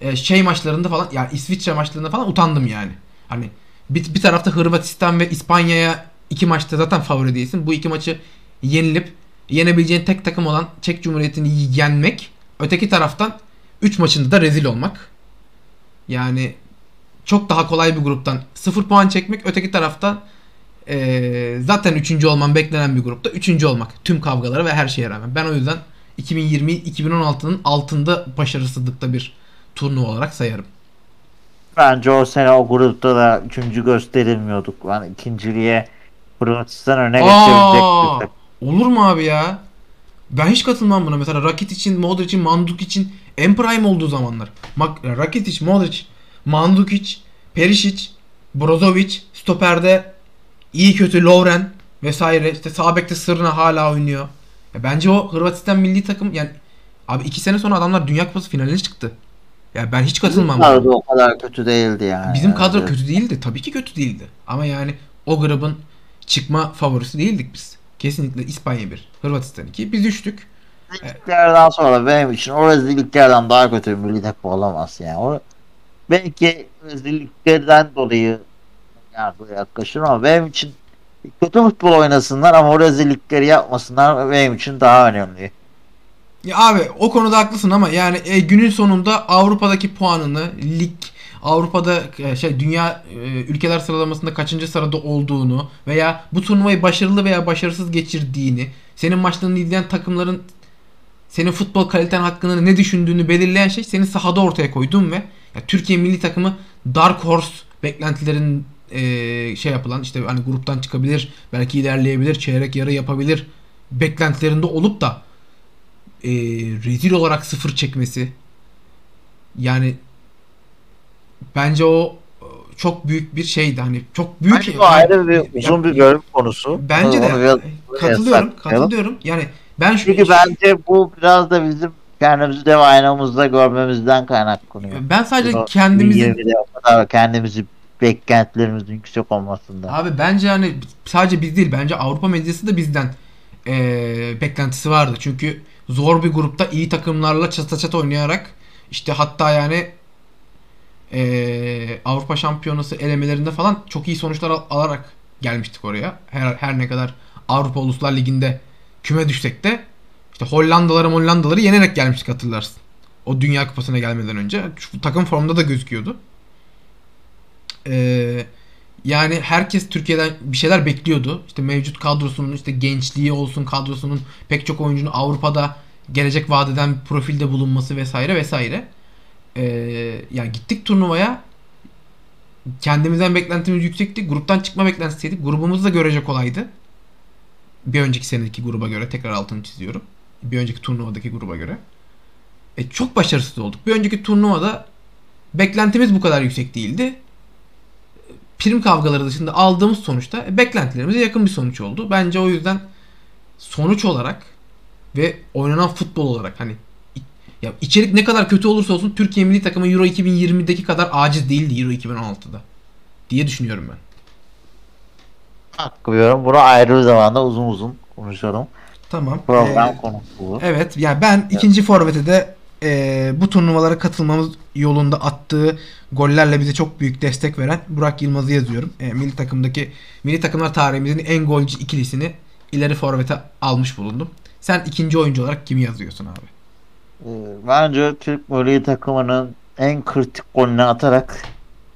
e, şey maçlarında falan yani İsviçre maçlarında falan utandım yani. Hani bir, bir tarafta Hırvatistan ve İspanya'ya iki maçta zaten favori değilsin. Bu iki maçı yenilip yenebileceğin tek takım olan Çek Cumhuriyeti'ni yenmek. Öteki taraftan 3 maçında da rezil olmak. Yani çok daha kolay bir gruptan 0 puan çekmek. Öteki taraftan eee, zaten 3. olman beklenen bir grupta 3. olmak. Tüm kavgalara ve her şeye rağmen. Ben o yüzden 2020-2016'nın altında başarısızlıkta bir turnuva olarak sayarım. Bence o sene o grupta da üçüncü gösterilmiyorduk. Yani ikinciliğe Hırvatistan öne takım. olur mu abi ya? Ben hiç katılmam buna. Mesela Rakitic'in, Modric'in, Mandukic'in en prime olduğu zamanlar. Mak- Rakitic, Modric, Mandukic, Perisic, Brozovic, stoperde iyi kötü Lovren vesaire. İşte sağ bekte Sırna hala oynuyor. Ya bence o Hırvatistan milli takım yani abi iki sene sonra adamlar Dünya Kupası finaline çıktı. Ya ben hiç Bizim katılmam. kadro o kadar kötü değildi yani. Bizim kadro Evet. kötü değildi. Tabii ki kötü değildi. Ama yani o grubun çıkma favorisi değildik biz. Kesinlikle İspanya 1, Hırvatistan 2. Biz düştük. Rezilliklerden sonra benim için o rezilliklerden daha kötü bir milli takım olamaz yani. O, belki rezilliklerden dolayı yaklaşırım ama benim için kötü futbol oynasınlar ama o rezillikleri yapmasınlar benim için daha önemli. Ya abi o konuda haklısın ama yani e, günün sonunda Avrupa'daki puanını lig Avrupa'da e, şey dünya e, ülkeler sıralamasında kaçıncı sırada olduğunu veya bu turnuvayı başarılı veya başarısız geçirdiğini, senin maçlarını izleyen takımların senin futbol kaliten hakkında ne düşündüğünü belirleyen şey senin sahada ortaya koyduğun ve ya Türkiye milli takımı Dark Horse beklentilerin e, şey yapılan işte hani gruptan çıkabilir, belki ilerleyebilir, çeyrek yarı yapabilir beklentilerinde olup da e, rezil olarak sıfır çekmesi. Yani bence o e, çok büyük bir şeydi. Hani çok büyük Bence bu ayrı bir uzun bir bölüm konusu. bence de. Katılıyorum katılıyorum. Yani ben şu Çünkü bence bu biraz da bizim kendimizi dev aynamızda görmemizden kaynaklanıyor. ben sadece O kendimizi 20'de o kadar kendimizi beklentilerimizin yüksek olmasında. Abi bence hani sadece biz değil bence Avrupa medyası da bizden eee, beklentisi vardı. Çünkü zor bir grupta iyi takımlarla çata çata oynayarak işte hatta yani eee, Avrupa Şampiyonası elemelerinde falan çok iyi sonuçlar al- alarak gelmiştik oraya. Her, her ne kadar Avrupa Uluslar Ligi'nde küme düşsek de işte Hollandaları Hollandaları yenerek gelmiştik hatırlarsın. O Dünya Kupası'na gelmeden önce. Şu takım formda da gözüküyordu. Eee yani herkes Türkiye'den bir şeyler bekliyordu. İşte mevcut kadrosunun işte gençliği olsun kadrosunun pek çok oyuncunun Avrupa'da gelecek vadeden profilde bulunması vesaire vesaire. Ee, yani gittik turnuvaya kendimizden beklentimiz yüksekti. Gruptan çıkma beklentisiydi. Grubumuz da görece kolaydı. Bir önceki senedeki gruba göre tekrar altını çiziyorum. Bir önceki turnuvadaki gruba göre. E, çok başarısız olduk. Bir önceki turnuvada beklentimiz bu kadar yüksek değildi prim kavgaları dışında aldığımız sonuçta e, beklentilerimize yakın bir sonuç oldu. Bence o yüzden sonuç olarak ve oynanan futbol olarak hani ya içerik ne kadar kötü olursa olsun Türkiye milli takımı Euro 2020'deki kadar aciz değildi Euro 2016'da diye düşünüyorum ben. Haklıyorum. Bunu ayrı bir zamanda uzun uzun konuşalım. Tamam. Program Ee, konusu. Evet yani ben ikinci forvete de e, bu turnuvalara katılmamız yolunda attığı gollerle bize çok büyük destek veren Burak Yılmaz'ı yazıyorum. E, milli takımdaki milli takımlar tarihimizin en golcü ikilisini ileri forvete almış bulundum. Sen ikinci oyuncu olarak kimi yazıyorsun abi? Ee, Bence Türk milli takımının en kritik golünü atarak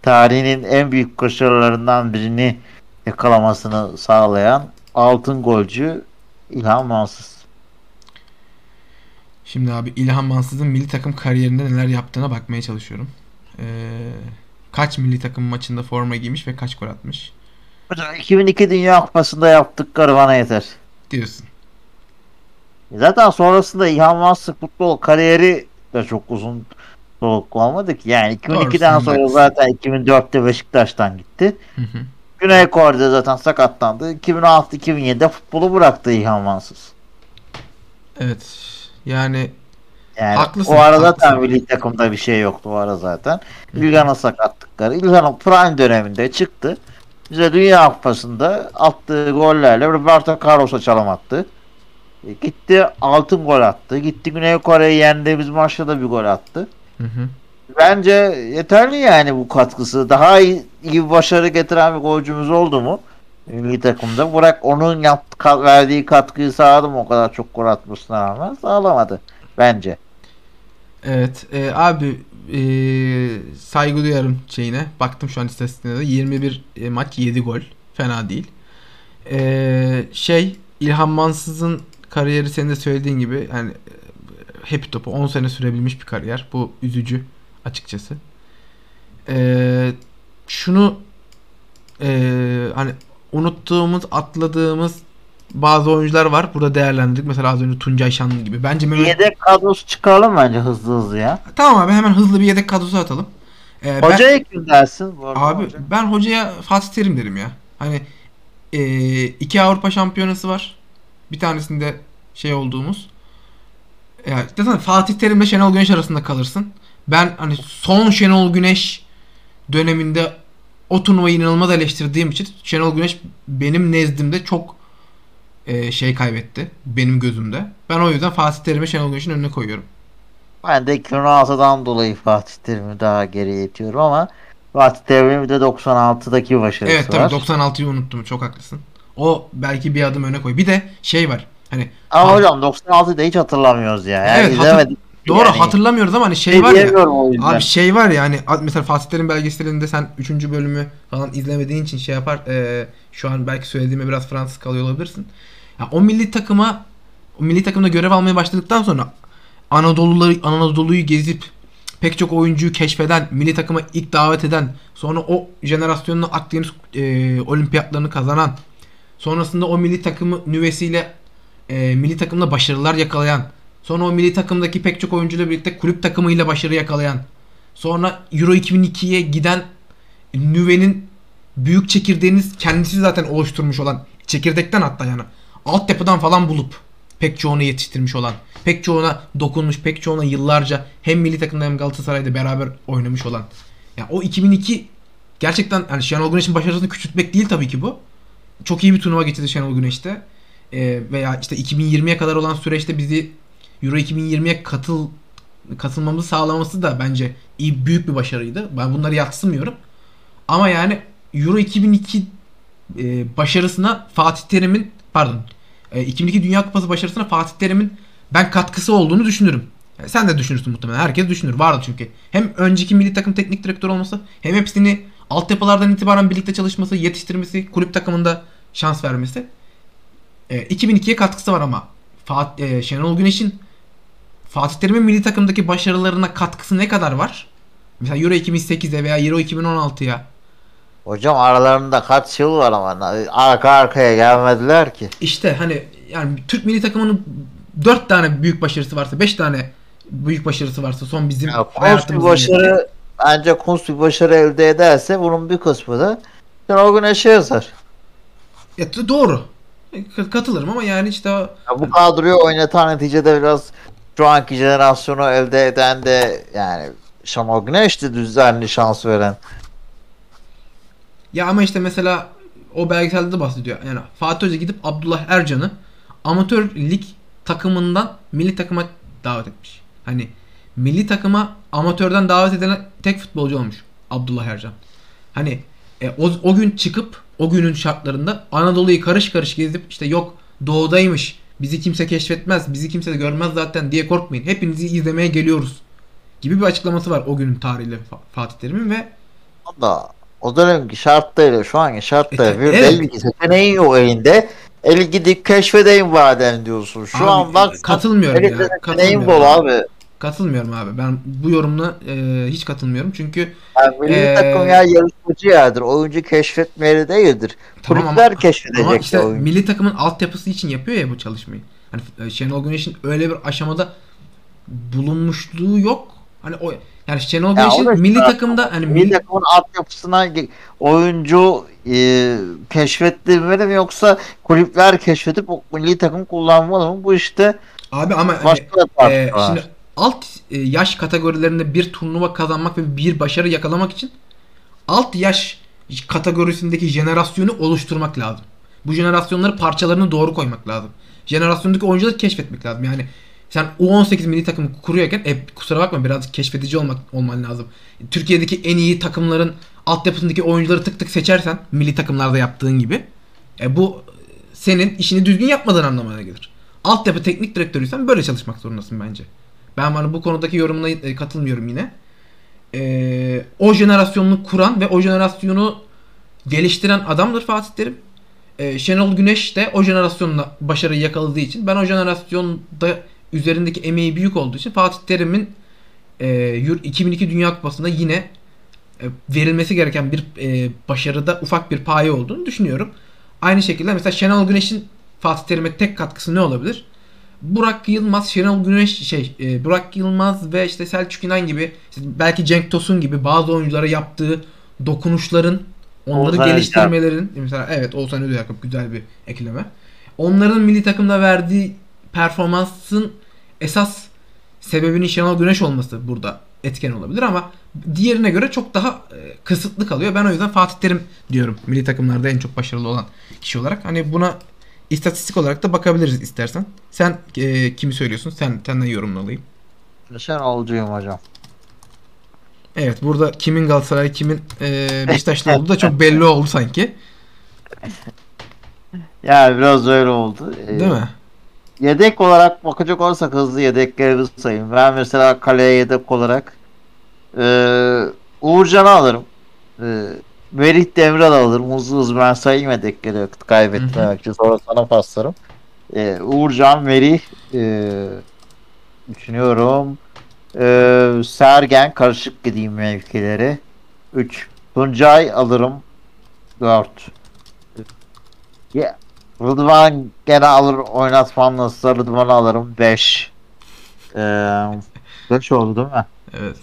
tarihinin en büyük başarılarından birini yakalamasını sağlayan altın golcü İlhan Mansız. Şimdi abi İlhan Mansız'ın milli takım kariyerinde neler yaptığına bakmaya çalışıyorum. E, kaç milli takım maçında forma giymiş ve kaç gol atmış Hocam 2002 Dünya Kupası'nda yaptıkları bana yeter. diyorsun. Zaten sonrasında İlhan Mansız futbol kariyeri de çok uzun soluklu olmadı ki. Yani 2002'den Doğrusun, sonra zaten 2004'te Beşiktaş'tan gitti. Hı hı. Güney Kore'de zaten sakatlandı. 2006-2007'de futbolu bıraktı İlhan. Evet. Yani Yani Haklısın, o ara zaten haklısın. milli takımda bir şey yoktu o ara zaten. İlhan'ın sakatlıkları. İlhan'ın prime döneminde çıktı. Bize Dünya Kupası'nda attığı gollerle Roberto Carlos'a çalım attı. E, Gitti altın gol attı. Gitti Güney Kore'yi yendiğimiz maçta da bir gol attı. hı hı. Bence yeterli yani bu katkısı. Daha iyi, iyi başarı getiren bir golcümüz oldu mu? Milli takımda. Burak onun yaptı, verdiği katkıyı sağladı mı o kadar çok gol atmasına rağmen? Sağlamadı. Bence. Evet e, abi e, saygı duyarım şeyine. Baktım şu an istatistiğine de 21 e, maç 7 gol. Fena değil. E, şey İlhan Mansız'ın kariyeri senin de söylediğin gibi yani e, happy topu 10 sene sürebilmiş bir kariyer. Bu üzücü açıkçası. E, şunu e, hani unuttuğumuz, atladığımız bazı oyuncular var. Burada değerlendirdik. Mesela az önce Tuncay Şanlı gibi. Bence Mehmet Yedek kadrosu çıkaralım bence hızlı hızlı ya. Tamam abi hemen hızlı bir yedek kadrosu atalım. Ee, ben- Hocaya kim dersin? Bu arada abi hoca? ben hocaya Fatih Terim derim ya. Hani ee, iki Avrupa Şampiyonası var. Bir tanesinde şey olduğumuz. Ya zaten Fatih Terim ile Şenol Güneş arasında kalırsın. Ben hani son Şenol Güneş döneminde o turnuvayı inanılmaz eleştirdiğim için Şenol Güneş benim nezdimde çok e, şey kaybetti. Benim gözümde. Ben o yüzden Fatih Terim'i Şenol Güneş'in önüne koyuyorum. Ben de 2016'dan dolayı Fatih Terim'i daha geriye itiyorum ama Fatih Terim'in bir de 96'daki başarısı Evet var. tabii 96'yı unuttum. Çok haklısın. O belki bir adım öne koy. Bir de şey var. Hani Ama hocam 96'yı da hiç hatırlamıyoruz ya. Yani Evet, izlemedik. Doğru yani. hatırlamıyoruz ama hani şey var ya. Abi şey var ya hani mesela Fatih Terim belgeselinde sen 3. bölümü falan izlemediğin için şey yapar e, şu an belki söylediğime biraz Fransız kalıyor olabilirsin. Ya o milli takıma o milli takımda görev almaya başladıktan sonra Anadolu'ları Anadolu'yu gezip pek çok oyuncuyu keşfeden, milli takıma ilk davet eden, sonra o jenerasyonla Akdeniz e, olimpiyatlarını kazanan, sonrasında o milli takımı nüvesiyle e, milli takımda başarılar yakalayan, sonra o milli takımdaki pek çok oyuncuyla birlikte kulüp takımıyla başarı yakalayan, sonra Euro 2002'ye giden nüvenin büyük çekirdeğini kendisi zaten oluşturmuş olan çekirdekten hatta yani altyapıdan falan bulup pek çoğunu yetiştirmiş olan, pek çoğuna dokunmuş, pek çoğuna yıllarca hem milli takımda hem Galatasaray'da beraber oynamış olan. Ya o 2002 gerçekten yani Şenol Güneş'in başarısını küçültmek değil tabii ki bu. Çok iyi bir turnuva geçirdi Şenol Güneş'te. Ee, veya işte 2020'ye kadar olan süreçte bizi Euro 2020'ye katıl katılmamızı sağlaması da bence iyi büyük bir başarıydı. Ben bunları yatsımıyorum. Ama yani Euro 2002 e, başarısına Fatih Terim'in pardon e, 2002 Dünya Kupası başarısına Fatih Terim'in ben katkısı olduğunu düşünürüm. Yani sen de düşünürsün muhtemelen. Herkes düşünür. Vardı çünkü. Hem önceki milli takım teknik direktör olması hem hepsini altyapılardan itibaren birlikte çalışması, yetiştirmesi, kulüp takımında şans vermesi. E, 2002'ye katkısı var ama Fat, e, Şenol Güneş'in Fatih Terim'in milli takımdaki başarılarına katkısı ne kadar var? Mesela Euro 2008'e veya Euro 2016'ya Hocam aralarında kaç yıl var ama arka arkaya gelmediler ki. İşte hani yani Türk milli takımının 4 tane büyük başarısı varsa 5 tane büyük başarısı varsa son bizim Ya, hayatımızın başarı bence Kunst bir başarı elde ederse bunun bir kısmı da Şenol Güneş'e yazar. Ya, t- doğru. K- Katılırım ama yani işte Ya bu kadroyu oynatan neticede biraz şu anki jenerasyonu elde eden de yani Şenol Güneş'ti düzenli şans veren. ya ama işte mesela o belgeselde de bahsediyor. Yani Fatih Hoca gidip Abdullah Ercan'ı amatör lig takımından milli takıma davet etmiş. Hani milli takıma amatörden davet edilen tek futbolcu olmuş Abdullah Ercan. Hani e, o, o gün çıkıp o günün şartlarında Anadolu'yu karış karış gezip işte yok doğudaymış bizi kimse keşfetmez bizi kimse görmez zaten diye korkmayın hepinizi izlemeye geliyoruz gibi bir açıklaması var o günün tarihiyle Fa- Fatih Terim'in ve da o dönemki şartlarıyla şu anki şartlarıyla E, bir evet. belli ki seçeneğin yok elinde. El gidip keşfedeyim madem diyorsun. Şu Abi, an bak katılmıyorum ya katılmıyorum bol abi. Katılmıyorum abi ben bu yorumla e, hiç katılmıyorum çünkü Yani milli Ee, takım ya yarışmacı yerdir. Oyuncu keşfetme yeri değildir. Tamam Kulüpler ama- keşfedecek Ama işte oyuncu. milli takımın altyapısı için yapıyor ya bu çalışmayı. Hani e, Şenol Güneş'in öyle bir aşamada bulunmuşluğu yok. Hani o yani Şenol Ya Güneş'in da milli takımda hani Milli takımın altyapısına oyuncu e, keşfettirmeli mi yoksa kulüpler keşfedip milli takım kullanmalı mı? Bu işte abi ama hani, başka bir e, şimdi alt e, yaş kategorilerinde bir turnuva kazanmak ve bir başarı yakalamak için alt yaş kategorisindeki jenerasyonu oluşturmak lazım. Bu jenerasyonları parçalarını doğru koymak lazım. Jenerasyondaki oyuncuları keşfetmek lazım. Yani sen U18 milli takımı kuruyorken e, kusura bakma birazcık keşfedici olmak olman lazım. Türkiye'deki en iyi takımların altyapısındaki oyuncuları tık tık seçersen milli takımlarda yaptığın gibi e, bu senin işini düzgün yapmadığın anlamına gelir. Altyapı teknik direktörüysen böyle çalışmak zorundasın bence. Ben bana bu konudaki yorumuna e, katılmıyorum yine. E, o jenerasyonunu kuran ve o jenerasyonu geliştiren adamdır Fatih Terim. E, Şenol Güneş de o jenerasyonla başarıyı yakaladığı için ben o jenerasyonda üzerindeki emeği büyük olduğu için Fatih Terim'in e, Euro- 2002 Dünya Kupası'nda yine e, verilmesi gereken bir e, başarıda ufak bir paye olduğunu düşünüyorum. Aynı şekilde mesela Şenol Güneş'in Fatih Terim'e tek katkısı ne olabilir? Burak Yılmaz, Şenol Güneş şey, e, Burak Yılmaz ve işte Selçuk İnan gibi işte belki Cenk Tosun gibi bazı oyunculara yaptığı dokunuşların onları Oğuzhan geliştirmelerin mesela evet Oğuzhan Yakup güzel bir ekleme. Onların milli takımda verdiği performansın esas sebebinin Şenol Güneş olması burada etken olabilir ama diğerine göre çok daha e, kısıtlı kalıyor. Ben o yüzden Fatih Terim diyorum. Milli takımlarda en çok başarılı olan kişi olarak. Hani buna istatistik olarak da bakabiliriz istersen. Sen e, kimi söylüyorsun? Sen senden yorumunu alayım. Şenolcuyum hocam. Evet burada kimin Galatasaray kimin e, Beşiktaşlı olduğu da çok [laughs] belli oldu sanki. Yani biraz öyle oldu. Ee, Değil mi? Yedek olarak bakacak olursak hızlı yedekleri sayayım. Ben mesela kaleye yedek olarak ee, Uğurcan'ı alırım. Ee, Merih Demirel alırım. Hızlı hızlı ben sayayım yedekleri kaybetmemek için. Sonra sana paslarım. Ee, Uğurcan, Merih ee, düşünüyorum. Ee, Sergen karışık gideyim mevkileri. 3. Tuncay alırım. 4. Ya, Rıdvan gene alır oynatmam nasılsa Rıdvan'ı alırım 5. 5 [laughs] oldu değil mi? Evet.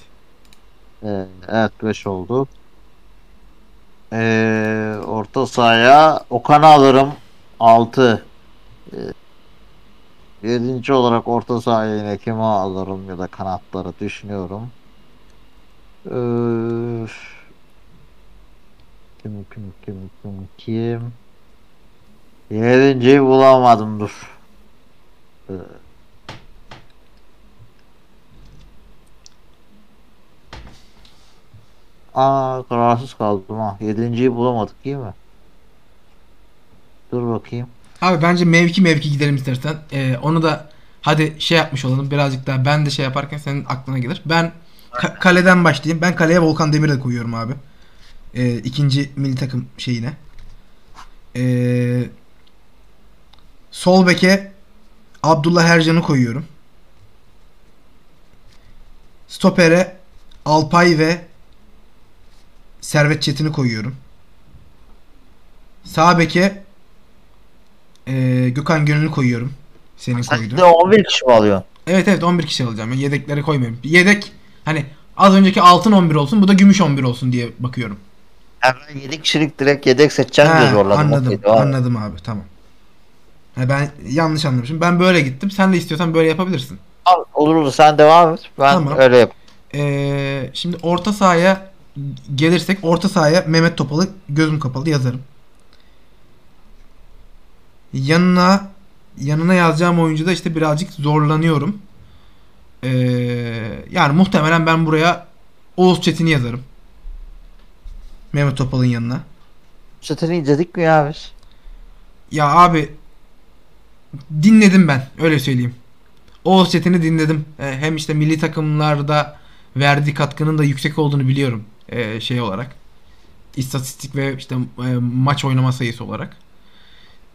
Ee, evet 5 oldu. Ee, orta sahaya Okan'ı alırım 6. Ee, yedinci olarak orta sahaya yine kimi alırım ya da kanatları düşünüyorum. Ee, kim kim kim kim kim Yedinciyi bulamadım dur. Ee, Aa kararsız kaldım ha. Yedinciyi bulamadık değil mi? Dur bakayım. Abi bence mevki mevki gidelim istersen. Ee, onu da hadi şey yapmış olalım birazcık daha ben de şey yaparken senin aklına gelir. Ben ka- kaleden başlayayım. Ben kaleye Volkan Demir'i de koyuyorum abi. Ee, ikinci milli takım şeyine. Ee, sol beke Abdullah Ercan'ı koyuyorum. Stopere Alpay ve Servet Çetin'i koyuyorum. Sağ beke ee, Gökhan Gönül'ü koyuyorum. Senin Sen koyduğun. de 11 kişi mi alıyorsun? Evet evet 11 kişi alacağım. Ben yedekleri koymuyorum. Yedek hani az önceki altın 11 olsun bu da gümüş 11 olsun diye bakıyorum. Yani ben 7 kişilik direkt yedek seçeceğim diye zorladım. anladım. Et. anladım abi tamam. Ha, ben yanlış anlamışım. Ben böyle gittim. Sen de istiyorsan böyle yapabilirsin. Al, Olur olur sen devam et. Ben Tamam. öyle yap. Ee, şimdi orta sahaya gelirsek orta sahaya Mehmet Topal'ı gözüm kapalı yazarım. Yanına yanına yazacağım oyuncuda işte birazcık zorlanıyorum. Ee, yani muhtemelen ben buraya Oğuz Çetin'i yazarım. Mehmet Topal'ın yanına. Çetini izledik mi ya biz? Ya abi dinledim ben öyle söyleyeyim. Oğuz Çetin'i dinledim. Ee, hem işte milli takımlarda verdiği katkının da yüksek olduğunu biliyorum ee, şey olarak. İstatistik ve işte e, maç oynama sayısı olarak.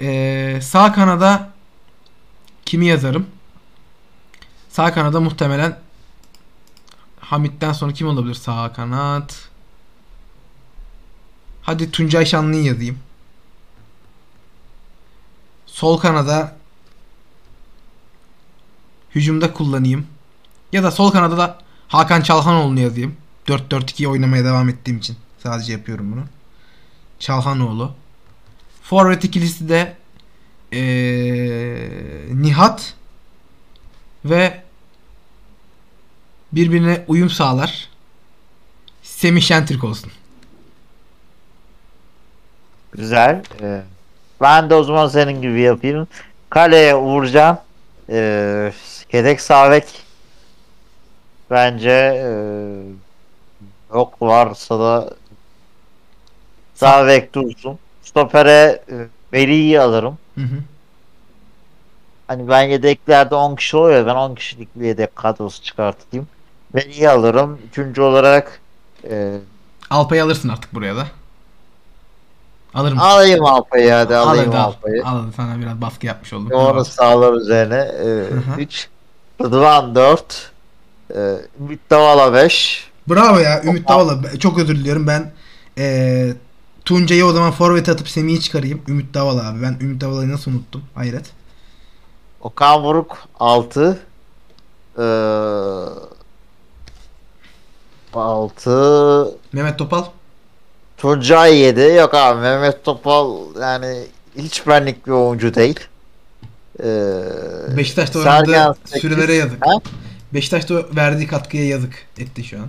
Ee, sağ kanada kimi yazarım? Sağ kanada muhtemelen Hamit'ten sonra kim olabilir sağ kanat? Hadi Tuncay Şanlı'yı yazayım. Sol kanada hücumda kullanayım. Ya da sol kanada da Hakan Çalhanoğlu'nu yazayım. 4-4-2 oynamaya devam ettiğim için sadece yapıyorum bunu. Çalhanoğlu. Forvet ikilisi de ee, Nihat ve birbirine uyum sağlar. Semih Şentürk olsun. Güzel. Ee, ben de o zaman senin gibi yapayım. Kaleye Uğurcan. Ee, yedek sağ bek. Bence ee, yok varsa da sağ bek dursun. Stopere e, Melih'i alırım. Hı hı. Hani ben yedeklerde 10 kişi oluyor. Ben 10 kişilik bir yedek kadrosu çıkartayım. Melih'i alırım. Üçüncü olarak ee, Alpay'ı alırsın artık buraya da. Alır mısın? alayım Alpay'ı hadi Al alayım hadi al. Alpay'ı. Al hadi, sana biraz baskı yapmış oldum. Onu sağlar üzerine. hı. 3 Rıdvan 4 Ümit Davala 5 Bravo ya Ümit. Davala. Çok özür diliyorum. Ben eee Tuncay'ı o zaman forvet atıp Semih'i çıkarayım. Ümit Davala abi. Ben Ümit Davala'yı nasıl unuttum? Hayret. Okan Buruk 6 6 Mehmet Topal. Tuncay 7 Yok abi Mehmet Topal yani hiç benlik bir oyuncu değil. Ee, Beşiktaş'ta oynadığı sürelere yazık. Ha? Beşiktaş da verdiği katkıya yazık etti şu an.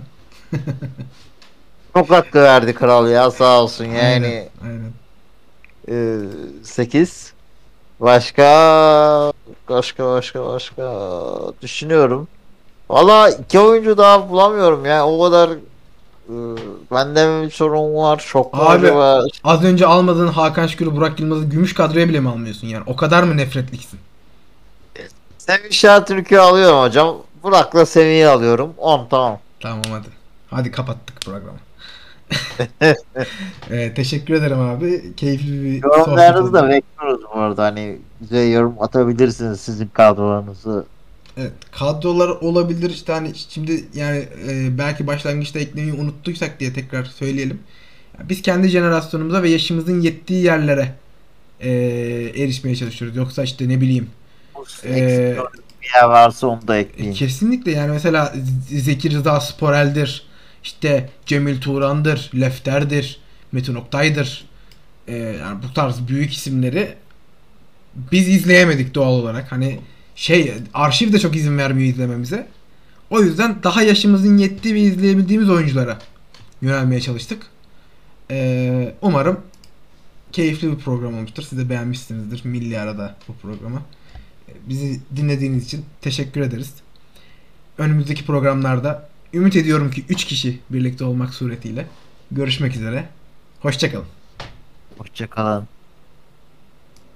[laughs] Çok hakkı verdi kral ya sağ olsun yani. Aynen. aynen. 8 başka başka başka başka düşünüyorum. Valla iki oyuncu daha bulamıyorum ya o kadar e, bende bir sorun var çok Abi, acaba? Az önce almadığın Hakan Şükür'ü Burak Yılmaz'ı gümüş kadroya bile mi almıyorsun yani? O kadar mı nefretliksin? Semih Şentürk'ü alıyorum hocam. Burak'la Semih'i alıyorum. 10 tamam. Tamam hadi. Hadi kapattık programı. [laughs] Ee, teşekkür ederim abi. Keyifli bir Yorumlarınızı da bekliyoruz bu arada. Hani bize yorum atabilirsiniz sizin kadrolarınızı. Evet, kadrolar olabilir işte hani şimdi yani e, belki başlangıçta eklemeyi unuttuysak diye tekrar söyleyelim. Biz kendi jenerasyonumuza ve yaşımızın yettiği yerlere e, erişmeye çalışıyoruz. Yoksa işte ne bileyim Eksik bir yer varsa onu da E, ekleyin. Kesinlikle yani mesela Zeki Rıza Sporel'dir. İşte Cemil Turan'dır, Lefter'dir, Metin Oktay'dır. E, yani bu tarz büyük isimleri biz izleyemedik doğal olarak. Hani şey arşiv de çok izin vermiyor izlememize. O yüzden daha yaşımızın yettiği ve izleyebildiğimiz oyunculara yönelmeye çalıştık. E, umarım keyifli bir program olmuştur. Siz de beğenmişsinizdir Milli Arada bu programı. Bizi dinlediğiniz için teşekkür ederiz. Önümüzdeki programlarda ümit ediyorum ki 3 kişi birlikte olmak suretiyle görüşmek üzere. Hoşçakalın. Hoşçakalın.